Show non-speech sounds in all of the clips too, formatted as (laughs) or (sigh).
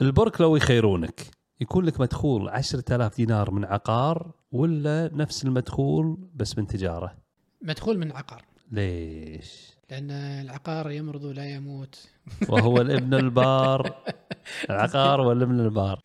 البرك لو يخيرونك يكون لك مدخول 10000 دينار من عقار ولا نفس المدخول بس من تجارة؟ مدخول من عقار. ليش؟ لأن العقار يمرض ولا يموت. (laughs) وهو الابن البار. العقار والابن البار.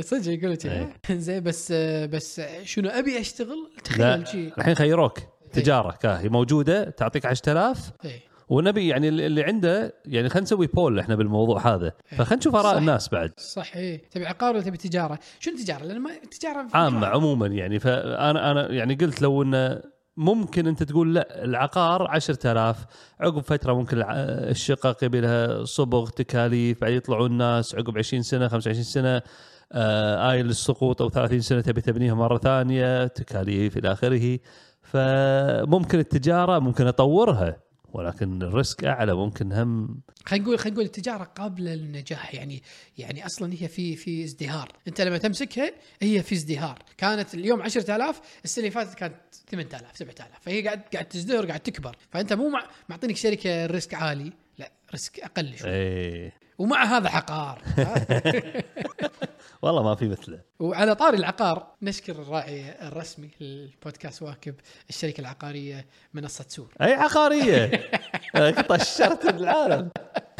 صدق يقول لك إيه. زين بس بس شنو أبي أشتغل؟ لا تخيل شيء الحين خيروك. تجارة كا هي موجودة تعطيك 10000 إيه. ونبي يعني اللي عنده يعني خلينا نسوي بول إحنا بالموضوع هذا. فخلينا نشوف آراء. الناس بعد. صح إيه تبي عقار ولا تبي تجارة؟ شنو تجارة؟ لأن ما تجارة في عامة. عموما يعني. فانا أنا يعني قلت لو إنه ممكن أنت تقول لا العقار 10000 عقب فترة ممكن الشقق يبي لها صبغ تكاليف بعد يطلعون الناس. عقب 20 سنة 25 سنة آه آية للسقوط أو 30 سنة تبي تبنيها مرة ثانية تكاليف إلى آخره. فممكن التجارة ممكن أطورها. ولكن الريسك أعلى ممكن هم خلينا نقول خلينا نقول التجارة قابلة للنجاح يعني يعني أصلا هي في في ازدهار، أنت لما تمسكها هي في ازدهار، كانت اليوم 10000 السنة اللي فاتت كانت 8000 7000 فهي قاعد قاعد تزدهر قاعد تكبر، فأنت مو مع معطينك شركة risk عالي لا risk أقل شوي. إيه. ومع هذا عقار (laughs) والله ما في مثله. وعلى طاري العقار نشكر الراعي الرسمي للبودكاست واكب الشركة العقارية منصة سور. أي عقارية. (laughs) طشرت العالم.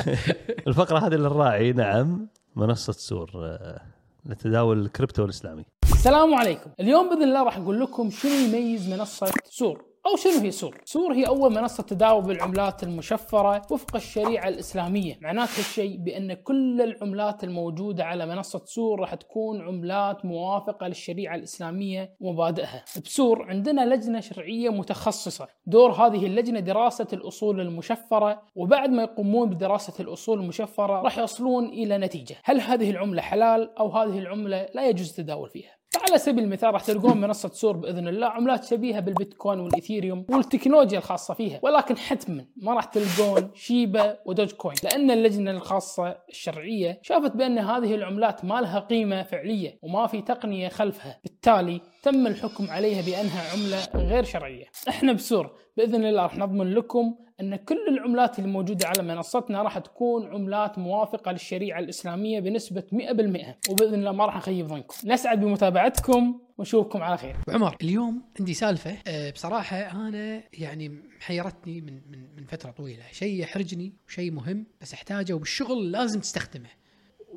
(laughs) الفقرة هذه للراعي. نعم منصة سور آه، لتداول الكريبتو الإسلامي. السلام عليكم. اليوم بإذن الله راح أقول لكم شنو يميز منصة سور. أو شنو هي سور؟ سور هي أول منصة تداول بالعملات المشفرة وفق الشريعة الإسلامية، معناته هالشيء بأن كل العملات الموجودة على منصة سور راح تكون عملات موافقة للشريعة الإسلامية ومبادئها. بسور عندنا لجنة شرعية متخصصة، دور هذه اللجنة دراسة الأصول المشفرة وبعد ما يقومون بدراسة الأصول المشفرة راح يصلون إلى نتيجة، هل هذه العملة حلال أو هذه العملة لا يجوز التداول فيها؟ فعلى سبيل المثال راح تلقون منصة سور بإذن الله عملات شبيهة بالبيتكوين والإيثيريوم والتكنولوجيا الخاصة فيها ولكن حتما ما راح تلقون شيبا ودوج كوين لأن اللجنة الخاصة الشرعية شافت بأن هذه العملات ما لها قيمة فعلية وما في تقنية خلفها. بالتالي تم الحكم عليها بأنها عملة غير شرعية. إحنا بسور بإذن الله راح نضمن لكم أن كل العملات اللي موجودة على منصتنا راح تكون عملات موافقة للشريعة الإسلامية بنسبة 100% وبإذن الله ما راح نخيب ظنكم. نسعد بمتابعتكم. ونشوفكم على خير. عمر اليوم عندي سالفة. أه، بصراحة أنا يعني حيرتني من من من فترة طويلة. شيء يحرجني وشيء مهم بس أحتاجه وبالشغل لازم تستخدمه.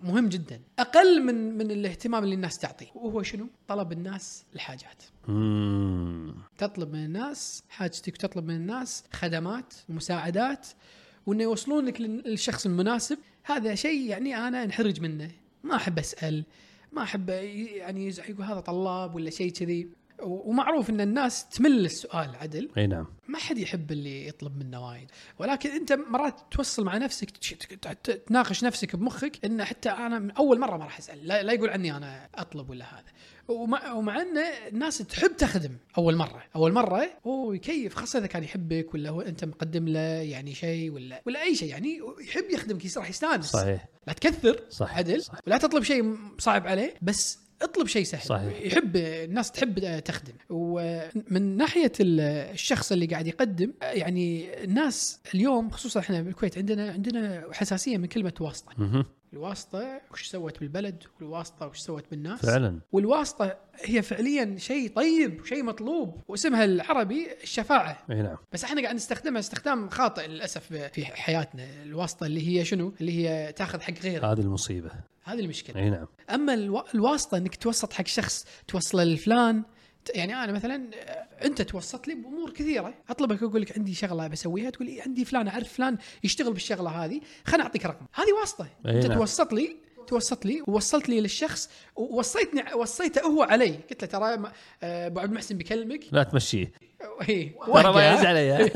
مهم جدا. أقل من من الاهتمام اللي الناس تعطيه. وهو شنو؟ طلب الناس الحاجات. مم. تطلب من الناس حاجتك تطلب من الناس خدمات ومساعدات وإنه يوصلون لك لل- للشخص المناسب. هذا شيء يعني أنا انحرج منه. ما أحب أسأل ما أحب يعني يقول هذا طلاب ولا شيء كذي. ومعروف إن الناس تمل السؤال عدل. أي نعم. ما حد يحب اللي يطلب منه وايد. ولكن أنت مرات توصل مع نفسك تناقش نفسك بمخك إن حتى أنا من أول مرة ما راح أسأل. لا, لا يقول عني أنا أطلب ولا هذا. ومع, ومع إن الناس تحب تخدم أول مرة. أول مرة هو يكيف خاصة إذا كان يحبك ولا هو أنت مقدم له يعني شيء ولا ولا أي شيء. يعني يحب يخدمك راح يستانس. صحيح. لا تكثر. صح، عدل. صح. ولا تطلب شيء صعب عليه. بس اطلب شيء سهل. صحيح. يحب الناس تحب تخدم. ومن ناحية ال- الشخص اللي قاعد يقدم يعني الناس اليوم خصوصا إحنا بالكويت عندنا عندنا حساسية من كلمة واسطة. مهم. الواسطة وش سوت بالبلد والواسطة وش سوت بالناس. فعلا. والواسطة هي فعليا شيء طيب وشيء مطلوب واسمها العربي الشفاعة. إي نعم. بس إحنا قاعد نستخدمها استخدام خاطئ للأسف في حياتنا. الواسطة اللي هي شنو؟ اللي هي تاخذ حق غيرك. هذه المصيبة. هذه المشكلة. إي نعم. أما الوا- الواسطة إنك توسط حق شخص توصله لفلان يعني أنا مثلا أنت توسط لي بأمور كثيرة. أطلبك أقول لك عندي شغلة بسويها تقول لي عندي فلان أعرف فلان يشتغل بالشغلة هذه خليني أعطيك رقم هذه واسطة. أنت نعم. توسط لي توسط لي ووصلت لي للشخخ ووصيتني وصيته هو علي. قلت له ترى آه، أبو عبد المحسن بيكلمك لا تمشيه. إيه، ترى ما. يعز علي.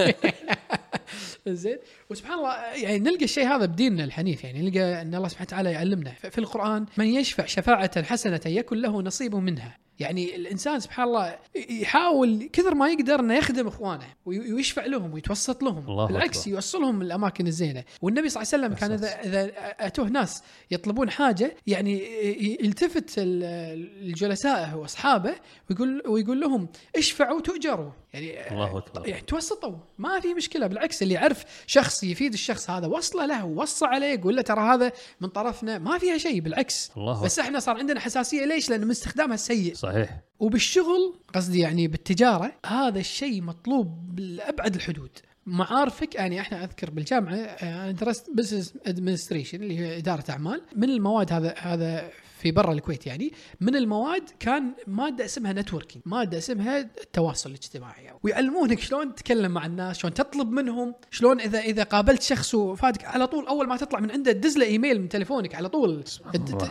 (laughs) زين وسبحان الله يعني نلقى الشيء هذا بديننا الحنيف. يعني نلقى أن الله سبحانه وتعالى يعلمنا في القرآن من يشفع شفاعة حسنة يكن له نصيب منها. يعني الإنسان سبحان الله يحاول كثر ما يقدر إنه يخدم إخوانه وي- ويشفع لهم ويتوسط لهم. الله بالعكس أكبر. يوصلهم الأماكن الزينة. والنبي صلى الله عليه وسلم كان اذا إذا أتوه ناس يطلبون حاجة يعني يلتفت لجلسائه وأصحابه ويقول ويقول لهم اشفعوا تؤجروا. يعني الله أكبر. يعني توسطوا. ما في مشكلة بالعكس اللي يعرف شخص يفيد الشخص هذا وصله له وصى عليه قول له ترى هذا من طرفنا. ما فيها شيء بالعكس. الله بس إحنا صار عندنا حساسية. ليش؟ لأن من استخدامها السيء. صحيح. وبالشغل قصدي يعني بالتجارة هذا الشيء مطلوب لأبعد الحدود. معارفك يعني إحنا أذكر بالجامعة أنا درست business administration اللي هي إدارة أعمال من المواد هذا هذا في برا الكويت يعني من المواد كان ماده اسمها networking ماده اسمها التواصل الاجتماعي. ويعلمونك شلون تتكلم مع الناس شلون تطلب منهم شلون إذا إذا قابلت شخص وفاتك على طول أول ما تطلع من عنده تدز له إيميل من تليفونك على طول.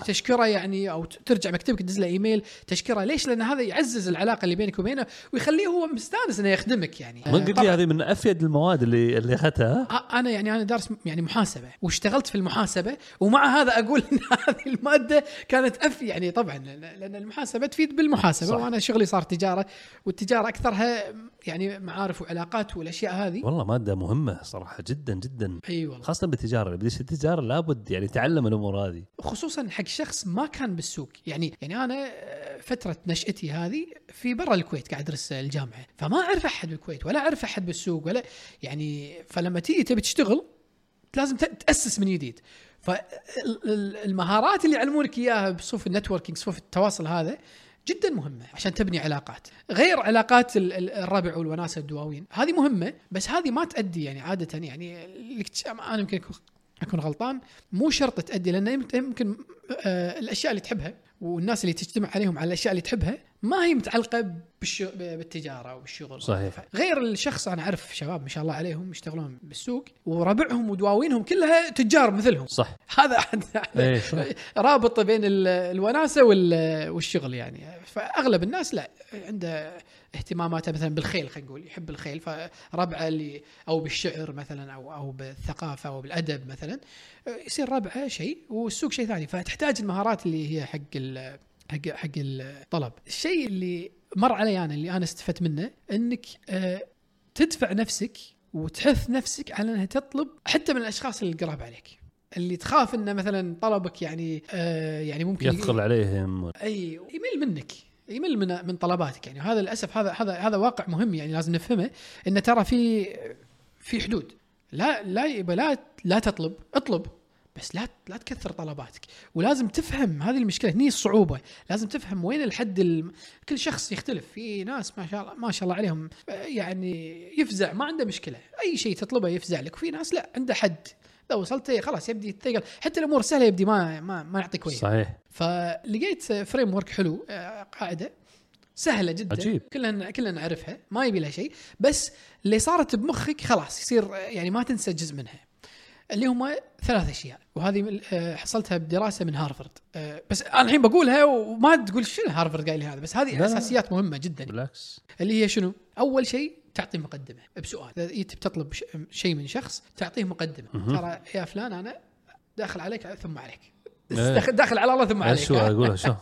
تشكره يعني أو ترجع مكتبك تدز له إيميل تشكره. ليش؟ لأن هذا يعزز العلاقة اللي بينك وبينه ويخليه هو مستانس إنه يخدمك يعني. من قلت لي هذه من أفيد المواد اللي اللي أخذتها؟ أنا يعني أنا دارس يعني محاسبة واشتغلت في المحاسبة ومع هذا أقول إن (laughs) هذه المادة كانت أف يعني طبعا لأن المحاسبة تفيد بالمحاسبة صح. وأنا شغلي صار تجارة والتجارة أكثرها يعني معارف وعلاقات والأشياء هذه. والله مادة مهمة صراحة جدا جدا. أي والله. خاصة بالتجارة اللي بديش التجاره لابد يعني يتعلم الأمور هذه. خصوصا حق شخص ما كان بالسوق. يعني يعني أنا آه، فترة نشأتي هذه في برا الكويت قاعد أدرس الجامعة. فما أعرف أحد بالكويت ولا أعرف أحد بالسوق ولا يعني فلما تيجي تبي تشتغل لازم تأسس من جديد. فالمهارات اللي يعلمونك إياها بصفوف النتوركينج صفوف التواصل هذا جدا مهمة عشان تبني علاقات. غير علاقات ال- ال- الربع والوناسة الدواوين هذه مهمة بس هذه ما تؤدي يعني عادة يعني أنا يمكن أكون- غلطان مو شرط تؤدي لأن يمكن- آه، الأشياء اللي تحبها والناس اللي تجتمع عليهم على الأشياء اللي تحبها ما هي متعلقة بالش... بالتجارة والشغل. صحيح. غير الشخص أنا أعرف شباب ما شاء الله عليهم يشتغلون بالسوق وربعهم ودواوينهم كلها تجار مثلهم. صح. هذا هذا (laughs) إيه رابط بين ال- الوناسة وال- والشغل يعني. فأغلب الناس لا عنده اهتماماته مثلا بالخيل خلينا نقول يحب الخيل فربعه اللي أو بالشعر مثلا أو أو بالثقافة أو بالأدب مثلا يصير ربعه شيء والسوق شيء ثاني. فتحتاج المهارات اللي هي حق ال- حق حق الطلب. الشيء اللي مر علي أنا اللي أنا استفدت منه إنك آه، تدفع نفسك وتحث نفسك على إنها تطلب حتى من الأشخاص اللي قراب عليك. اللي تخاف انه مثلا طلبك يعني آه يعني ممكن يثقل عليهم. أي يمل منك. يمل من من طلباتك يعني. وهذا للأسف هذا هذا هذا واقع مهم يعني لازم نفهمه إن ترى في في حدود. لا لا لا لا تطلب اطلب بس لا لا تكثر طلباتك. ولازم تفهم هذه المشكلة هني الصعوبة. لازم تفهم وين الحد الم... كل شخص يختلف. في ناس ما شاء الله ما شاء الله عليهم يعني يفزع ما عنده مشكلة. أي شيء تطلبه يفزع لك. وفي ناس لا عنده حد. لو وصلت خلاص يبدي يتثقل حتى الأمور السهله يبدي ما ما, ما يعطيك وجه صحيح. فلقيت فريم ورك حلو آه، قاعدة. سهلة جدا. عجيب. كلنا كلنا نعرفها ما يبي لها شيء. بس اللي صارت بمخك خلاص يصير يعني ما تنسى جزء منها. اللي هم ثلاث أشياء وهذه آه، حصلتها بدراسة من هارفرد. آه، بس أنا الحين بقولها وما تقول شنو هارفرد قايل هذا بس هذه. أساسيات مهمة جدا. بالعكس. اللي هي شنو؟ أول شيء تعطي مقدمة. بسؤال. إذا جيت بتطلب ش- شيء من شخص تعطيه مقدمة. ترى يا فلان أنا داخل عليك ثم عليك. إيه. (laughs) داخل, على الله ثم عليك. شو؟ اقولها شو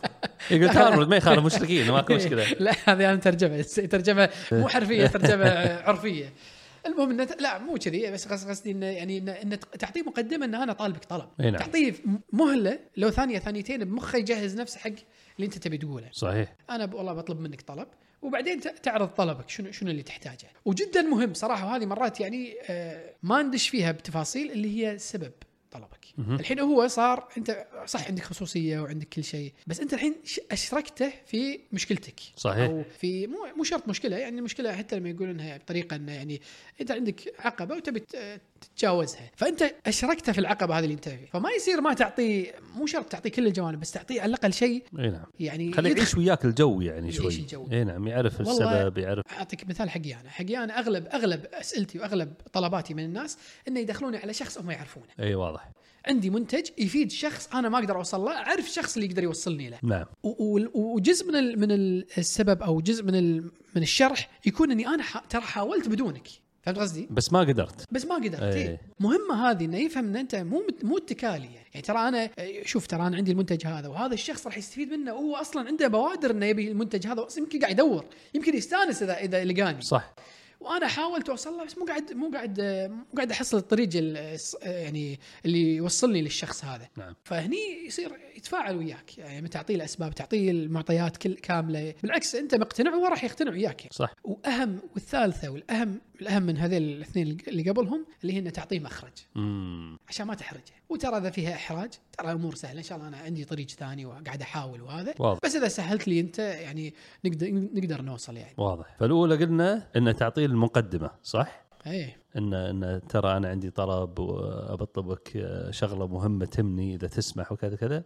يقول هارفرد ما يخالف مشركين ماكو مشكله لا هذه أنا ترجمه ترجمة مو حرفية ترجمة (laughs) عرفية. المهم انه لا مو كذي بس قص- قصدي انه يعني انه تعطيه مقدمة إن أنا طالبك طلب. نعم. تعطيه مهلة لو ثانية ثانيتين بمخه يجهز نفسه حق اللي أنت تبي تقوله. صحيح. أنا والله بطلب منك طلب. وبعدين تعرض طلبك شنو شنو اللي تحتاجه. وجدا مهم صراحة وهذه مرات يعني آه، ما ندش فيها بتفاصيل اللي هي سبب. طلبك. الحين هو صار أنت صح عندك خصوصية وعندك كل شيء بس أنت الحين أشركته في مشكلتك. صحيح. أو في مو مو شرط مشكلة يعني المشكلة حتى لما يقولون إنها بطريقة إنه يعني أنت عندك عقبة وتبي تتجاوزها. فأنت أشركته في العقبة هذه اللي أنت فيه فما يصير ما تعطيه مو شرط تعطيه كل الجوانب بس تعطيه على الأقل شيء إي نعم. يعني خليه يعيش وياك الجو يعني شوي. الجو. إي نعم يعرف السبب يعرف أعطيك مثال حقي أنا حقي أنا أغلب أغلب أسئلتي وأغلب طلباتي من الناس إنه يدخلوني على شخص هم يعرفونه. إي واضح. عندي منتج يفيد شخص أنا ما أقدر أوصل له أعرف الشخص اللي يقدر يوصلني له نعم وجزء من من ال- السبب أو جزء من من الشرح يكون إني أنا ترى حاولت بدونك فهمت قصدي؟ بس ما قدرت بس ما قدرت إيه. إيه. مهمة هذه إنه يفهم ان أنت مو مت- مو اتكالي يعني. يعني ترى أنا شوف ترى أنا عندي المنتج هذا وهذا الشخص راح يستفيد منه وهو أصلا عنده بوادر إنه يبي المنتج هذا يمكن قاعد يدور يمكن يستأنس اذا إذا لقاني صح وأنا حاولت أوصل له بس مو قاعد مو قاعد مو قاعد أحصل الطريق يعني اللي يوصلني للشخص هذا. نعم. فهني يصير يتفاعل وياك يعني تعطيه الأسباب تعطيه المعطيات كل كاملة. بالعكس أنت مقتنع وهو راح يقتنع وياك. يعني. صح. وأهم والثالثة والأهم الأهم من هذيل الاثنين اللي قبلهم اللي هي انه تعطيه مخرج. امم عشان ما تحرجه. وترى إذا فيها إحراج ترى امور سهلة. إن شاء الله أنا عندي طريق ثاني وقاعد أحاول وهذا. واضح. بس إذا سهلت لي أنت يعني نقدر نقدر نوصل يعني. واضح. فالأولى قلنا إن تعطيه المقدمة صح؟ إيه. إن إن ترى أنا عندي طلب وابطلبك شغلة مهمة تهمني إذا تسمح وكذا كذا.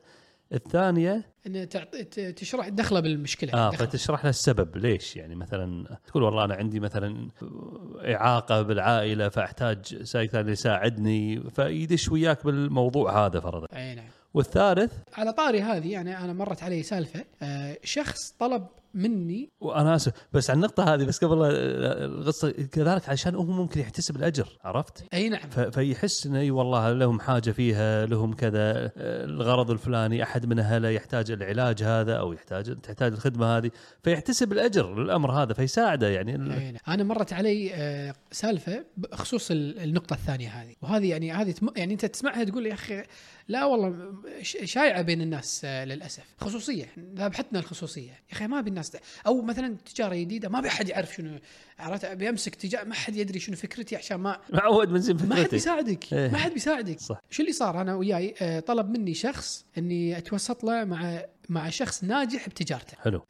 الثانية؟ إن تعطي تشرح دخله بالمشكلة. آه دخله. فتشرح له السبب ليش؟ يعني مثلا تقول والله أنا عندي مثلا إعاقة بالعائلة فأحتاج سايق ثاني يساعدني فيدش وياك بالموضوع هذا فرضا. اي نعم. والثالث؟ على طاري هذه يعني أنا مرت علي سالفة آه شخص طلب مني. وأنا آسف. بس على النقطة هذه بس قبل القصة كذلك عشان هو ممكن يحتسب الأجر عرفت؟ أي نعم. فيحس إنه إي والله لهم حاجة فيها لهم كذا آه، الغرض الفلاني أحد من أهله يحتاج العلاج هذا أو يحتاج تحتاج الخدمة هذه. فيحتسب الأجر للأمر هذا فيساعده يعني. ال- أي نعم. أنا مرت علي آه، سالفة بخصوص ال- النقطة الثانية هذه. وهذه يعني هذه تم- يعني أنت تسمعها تقول يا أخي لا والله ش- شايعة بين الناس آه، للأسف. خصوصية. ذبحتنا الخصوصية. يا أخي ما ابي الناس أو مثلا تجارة جديدة ما أبي أحد يعرف شنو. عرفت؟ بيمسك تجاره ما حد يدري شنو فكرتي عشان ما معود من زين ما حد بيساعدك إيه. ما حد بيساعدك. صح. شو اللي صار؟ أنا وياي آه، طلب مني شخص إني أتوسط له مع مع شخص ناجح بتجارته. حلو.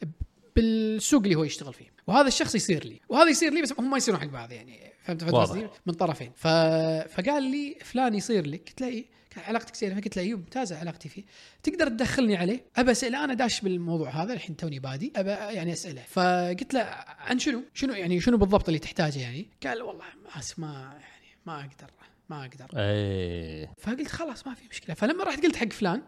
بالسوق اللي هو يشتغل فيه. وهذا الشخص يصير لي. وهذا يصير لي بس هم ما يصيرون حق بعض يعني. فهمت. قصدي؟ من طرفين. ف... فقال لي فلان يصير لك قلت له إيه؟ علاقتك زينه فقلت له أيوه ممتازة علاقتي فيه. تقدر تدخلني عليه؟ أبى أسأله أنا داش بالموضوع هذا الحين توني بادي أبى يعني أسأله. فقلت له عن شنو؟ شنو يعني شنو بالضبط اللي تحتاجه يعني؟ قال والله ما ما يعني ما أقدر ما أقدر. إيه. فقلت خلاص ما في مشكلة. فلما رحت قلت حق فلان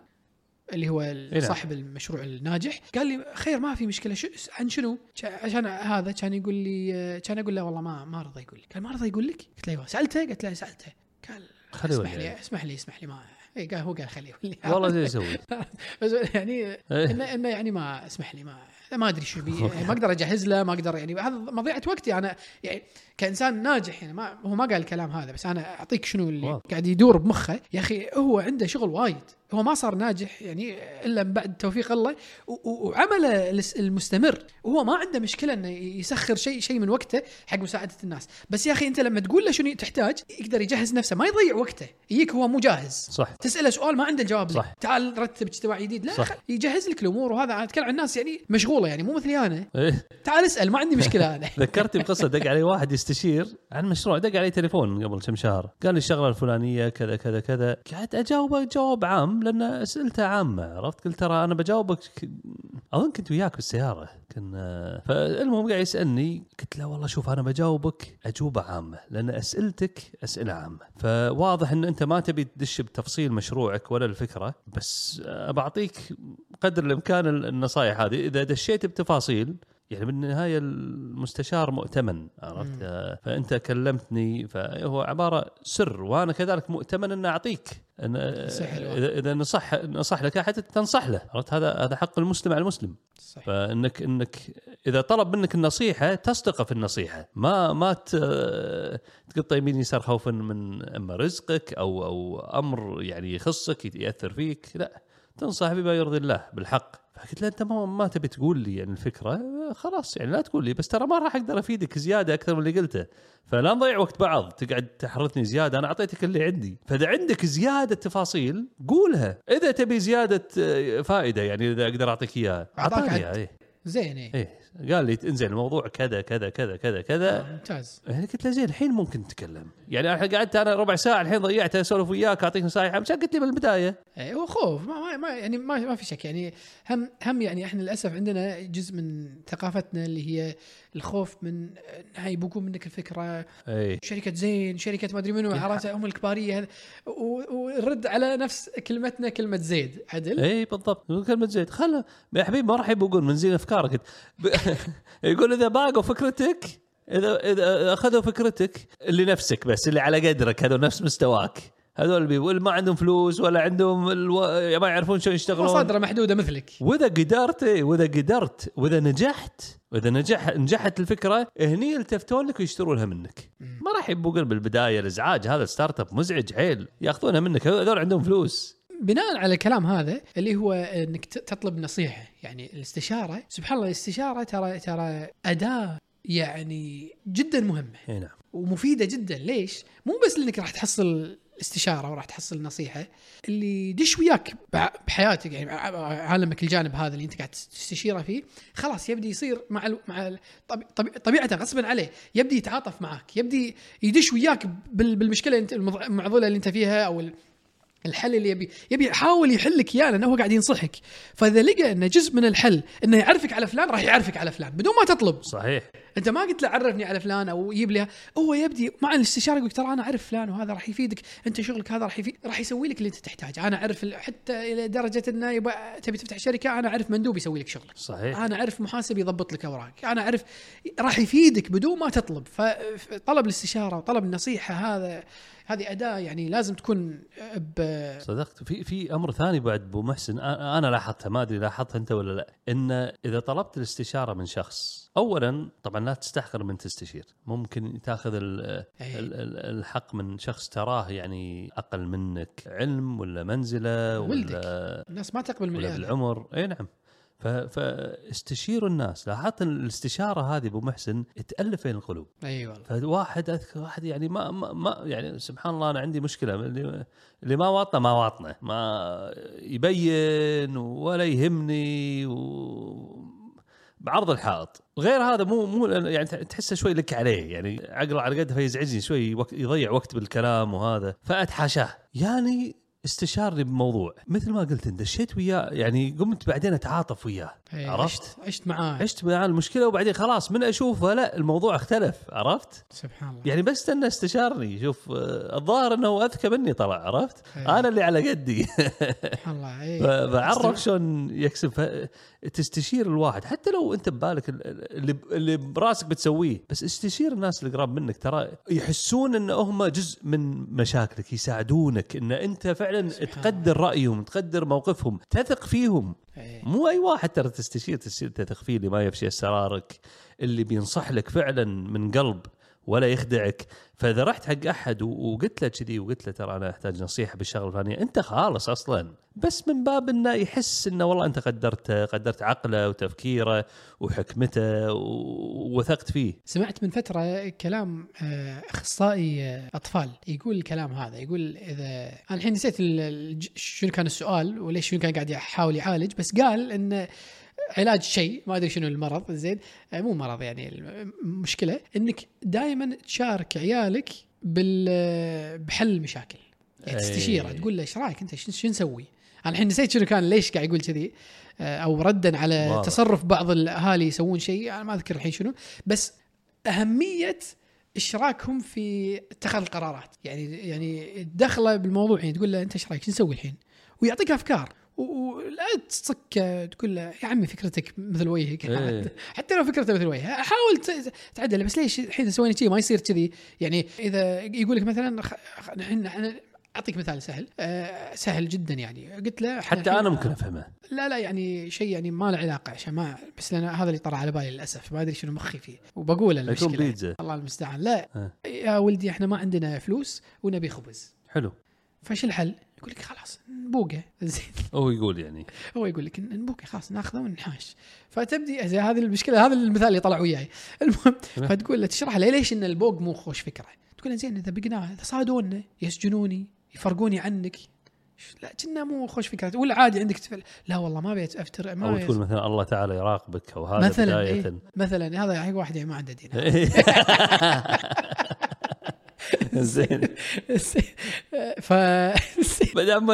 اللي هو نعم. صاحب المشروع الناجح قال لي خير ما في مشكلة شو عن شنو؟ عشان هذا كان يقول لي كان أقول له والله ما ما رضى يقول لي قال ما رضى يقول لك؟ قلت له أيوه. سألته قلت له سألته. قال خليه اسمح. لي اسمح لي اسمح لي ما اي قال هو قال خليه والله (laughs) زي يسوي (laughs) بس يعني إيه. انه إنه يعني ما اسمح لي ما ما أدري شو بي يعني (laughs) ما أقدر أجهز له ما أقدر يعني هذا مضيعة وقتي أنا يعني كإنسان ناجح يعني ما هو ما قال الكلام هذا بس أنا أعطيك شنو اللي واضح. قاعد يدور بمخه. يا أخي هو عنده شغل وايد هو ما صار ناجح يعني إلا من بعد توفيق الله وعمله المستمر. وهو ما عنده مشكلة إنه يسخر شيء شيء من وقته حق مساعدة الناس. بس يا أخي أنت لما تقول له شنو تحتاج يقدر يجهز نفسه ما يضيع وقته يجيك هو مو جاهز. صح. تسأله سؤال ما عنده الجواب صح. تعال رتب اجتماع جديد. لا صح. يجهز لك الأمور وهذا أنا أتكلم عن الناس يعني مشغوله يعني مو مثلي أنا. إيه. تعال اسأل ما عندي مشكلة أنا. (laughs) ذكرتني بقصة دق علي واحد يستشير عن مشروع دق علي تليفون قبل كم شهر. قال لي الشغلة الفلانية كذا كذا كذا. قعدت أجاوبه جواب عام لأن أسئلته عامة عرفت؟ قلت ترى أنا بجاوبك أظن كنت وياك بالسياره كنا فالمهم قاعد يسألني قلت له والله شوف أنا بجاوبك أجوبة عامة لأن أسئلتك أسئلة عامة. فواضح إن أنت ما تبي تدش بتفصيل مشروعك ولا الفكرة بس بعطيك قدر الإمكان النصائح هذه. إذا دشيت بتفاصيل يعني بالنهاية المستشار مؤتمن عرفت؟ مم. فأنت كلمتني فهو عبارة سر وأنا كذلك مؤتمن أن أعطيك الواحد. اذا إذا نصح نصح لك حتى تنصح له عرفت؟ هذا هذا حق المسلم على المسلم. صح فانك إنك إذا طلب منك النصيحة تصدقه في النصيحة. ما ما تقطع يمين يسار خوفا من أما رزقك أو أو أمر يعني يخصك ياثر فيك لا. تنصح بما يرضي الله بالحق. فقلت له أنت ما, ما تبي تقول لي يعني الفكرة؟ خلاص يعني لا تقول لي بس ترى ما راح أقدر أفيدك زيادة أكثر من اللي قلته. فلا نضيع وقت بعض تقعد تحرثني زيادة أنا أعطيتك اللي عندي. فإذا عندك زيادة تفاصيل قولها. إذا تبي زيادة آه، فائدة يعني إذا أقدر أعطيك إياها. أعطاني. إياها إيه. زين إيه. إيه. قال لي إنزين الموضوع كذا كذا كذا كذا كذا. ممتاز. يعني قلت له زين الحين ممكن نتكلم. يعني أنا قعدت أنا ربع ساعة الحين ضيعتها أسولف وياك أعطيك نصائح قلت لي من البدايه إيه، هو خوف. ما, ما, ما يعني ما, ما في شك. يعني هم هم يعني إحنا للأسف عندنا جزء من ثقافتنا اللي هي الخوف من انها يبوقون منك الفكرة. اي شركة زين شركة ما أدري منو عرفت هم الكبارية هذا على نفس كلمتنا كلمة زيد. عدل؟ اي بالضبط. كلمة زيد. خله يا حبيبي ما راح يبقون من زين أفكارك ب- (laughs) يقول إذا باقوا فكرتك اذا إذا أخذوا فكرتك اللي نفسك بس اللي على قدرك هذول نفس مستواك. هذول اللي بي- اللي ما عندهم فلوس ولا عندهم ألو... ما يعرفون شلون يشتغلون. مصادره محدوده مثلك. وإذا قدرت وإذا قدرت وإذا نجحت وإذا نجح نجحت الفكرة هني يلتفتون لك ويشترونها منك. ما راح يبقون بالبدايه الإزعاج هذا startup مزعج حيل. ياخذونها منك. هذول عندهم فلوس. بناء على الكلام هذا اللي هو إنك تطلب نصيحة يعني الاستشارة. سبحان الله الاستشارة ترى ترى أداة يعني جدا مهمة. إي نعم. ومفيدة جدا. ليش؟ مو بس لأنك راح تحصل استشارة وراح تحصل نصيحة اللي يدش وياك بحياتك يعني عالمك الجانب هذا اللي انت قاعد تستشيره فيه خلاص يبدي يصير مع ال مع ال طب طب طبيعته غصبا عليه يبدي يتعاطف معك يبدي يدش وياك بال- بالمشكلة انت المعضلة اللي انت فيها أو الحل اللي يبي يبي يحاول يحل لك إياه لأنه هو قاعد ينصحك. فإذا لقى إنه جزء من الحل إنه يعرفك على فلان راح يعرفك على فلان بدون ما تطلب. صحيح. أنت ما قلت له عرفني على فلان أو يجيب لي هو يبدي مع الاستشارة يقول ترى أنا أعرف فلان وهذا راح يفيدك أنت شغلك هذا راح يفيد راح يسوي لك اللي أنت تحتاجه. أنا أعرف حتى إلى درجة إنه يبغى تبي تفتح شركة أنا أعرف مندوب يسوي لك شغلك. صحيح. أنا أعرف محاسب يضبط لك أوراقك. أنا أعرف راح يفيدك بدون ما تطلب. فطلب الاستشارة وطلب النصيحة هذا هذه أداة يعني لازم تكون ب صدقت في في أمر ثاني بعد أبو محسن أنا لاحظتها ما أدري لاحظتها أنت ولا لا إن إذا طلبت الاستشارة من شخص اولا طبعا لا تستحقر من تستشير ممكن تاخذ ال- أي. ال- ال- الحق من شخص تراه يعني أقل منك علم ولا منزلة ولدك. ولا الناس ما تقبل من ولا. بالعمر اي نعم فاستشيروا الناس. لاحظت الاستشارة هذه أبو محسن تألف بين القلوب. أي والله. فواحد اذكر واحد يعني ما, ما, ما يعني سبحان الله أنا عندي مشكلة. اللي, اللي ما واطنه ما واطنه. ما يبين ولا يهمني و بعرض الحائط. غير هذا مو مو يعني تحسه شوي لك عليه. يعني عقله على قده فيزعجني شوي وقت يضيع وقت بالكلام وهذا. فأتحاشاه. يعني استشارني بموضوع. مثل ما قلت انت دشيت وياه يعني قمت بعدين أتعاطف وياه. عرفت؟ عشت معاه عشت مع المشكلة وبعدين خلاص من اشوفه لا الموضوع اختلف عرفت؟ سبحان الله يعني بس أنه استشارني شوف آه، الظاهر إنه أذكى مني طلع عرفت؟ إيه. أنا اللي على قدي سبحان الله إي. فبعرف شلون يكسب تستشير الواحد حتى لو أنت ببالك ال- اللي اللي براسك بتسويه بس استشير الناس اللي قراب منك ترى يحسون إن هم جزء من مشاكلك يساعدونك إن أنت فعلا تقدر رأيهم تقدر موقفهم تثق فيهم. مو أي واحد ترى تستشير تستشير تثق فيه اللي ما يفشي اسرارك اللي بينصح لك فعلا من قلب ولا يخدعك. فإذا رحت حق أحد وقلت له كذي وقلت له ترى أنا أحتاج نصيحة بالشغلة الفلانية أنت خالص أصلا. بس من باب إنه يحس إنه والله أنت قدرته قدرت عقله وتفكيره وحكمته ووثقت فيه. سمعت من فترة كلام آه، أخصائي آه، أطفال يقول الكلام هذا يقول إذا أنا الحين نسيت شنو كان السؤال وليش شنو كان قاعد يحاول يعالج بس قال إن علاج شيء ما أدري شنو المرض زين. آه، مو مرض يعني المشكلة إنك دائما تشارك عيالك بال بحل المشاكل يعني. تستشيره تقول له إيش رأيك أنت؟ شو نسوي؟ أنا الحين نسيت شنو كان ليش قاعد يقول كذي؟ آه، أو ردا على. تصرف بعض الأهالي يسوون شيء أنا ما أذكر الحين شنو. بس أهمية إشراكهم في اتخاذ القرارات. يعني يعني الدخله بالموضوع يعني تقول له أنت إيش رأيك؟ شو نسوي الحين؟ ويعطيك أفكار. ولا تصك تقول له يا عمي فكرتك مثل وجهك. إيه. (laughs) حتى لو فكرته مثل وجهه حاول تعدل بس ليش الحين سوينا كذي ما يصير كذي؟ يعني إذا يقول لك مثلا الحين إحنا أعطيك مثال سهل أه سهل جدا يعني. قلت له حتى أنا ممكن أفهمه. لا لا يعني شيء يعني ما له علاقة عشان ما بس لأن هذا اللي طرى على بالي للأسف ما أدري شنو مخي فيه. وبقول يكون المشكلة. بيتزا. الله المستعان. لا ها. يا ولدي إحنا ما عندنا فلوس ونبي خبز. حلو. فايش الحل؟ يقول لك خلاص نبوقة زين. (laughs) هو يقول يعني. هو يقول لك نبوقة خلاص ناخذه وننحاش فتبدي هذه المشكلة هذا المثال اللي طلع وياي. (laughs) المهم. فتقول له تشرح له ليش إن البوق مو خوش فكرة؟ تقول له زين إذا بقناه اذا صادونا يسجنوني يفرقوني عنك لا كنا مو خوش فكرة. ولا عادي عندك تفل لا والله ما بيت أفتر ما أو بيت. تقول مثلا الله تعالى يراقبك أو هذا مثلا بداية. إيه مثلا هذا حق واحد يعني ما عنده دين (laughs) زين. ف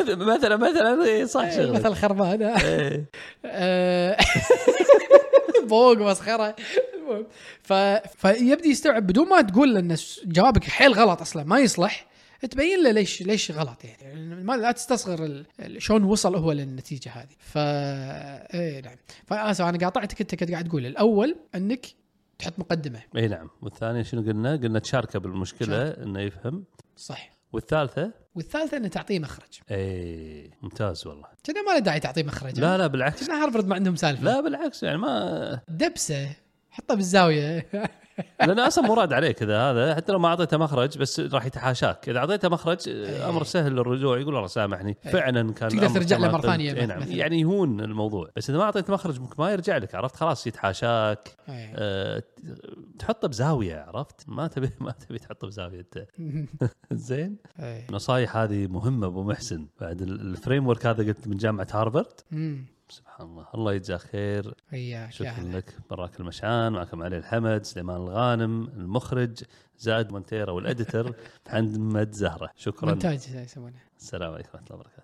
مثلا مثلا إيه، صح شغلك. مثل خربان. إيه. (laughs) فوق مسخرة. المهم ف... فيبدي يستوعب بدون ما تقول له إن جوابك حيل غلط أصلا ما يصلح تبين له ليش ليش غلط يعني. ما لا تستصغر شلون وصل هو للنتيجة هذه. ف إيه نعم. فاسف أنا قاطعتك أنت كنت قاعد تقول الأول إنك تحط مقدمة. إي نعم. والثاني شنو قلنا؟ قلنا تشاركه بالمشكلة إنه يفهم. صح والثالثة؟ والثالثة إنه تعطيه مخرج. إي ممتاز والله. كنا ما له داعي تعطيه مخرج. لا لا بالعكس. كنا هارفرد ما عندهم سالفة. لا بالعكس يعني ما دبسة. حطه بالزاوية. (laughs) لأن أصلا مراد عليه كذا هذا حتى لو ما أعطيته مخرج بس راح يتحاشاك إذا أعطيته مخرج إيه. أمر سهل للرجوع يقول والله سامحني فعلا كان تقدر ترجع له كما مرة ثانية قلت. إي نعم. يعني يهون الموضوع بس إذا ما أعطيت مخرج ممكن ما يرجع لك عرفت خلاص يتحاشاك إيه. أه تحطه بزاوية عرفت ما تبي ما تبي تحطه بزاوية انت (laughs) زين إيه. النصايح هذه مهمة أبو محسن بعد ال- ال framework هذا قلت من جامعة هارفرد. سبحان الله الله يجزاك خير شكرا لك. براك المشعان. معكم علي الحمد سليمان الغانم المخرج زائد مونتيرا وال editor محمد زهرة. شكرا. مونتاج يسمونه. السلام عليكم ورحمة الله وبركاته.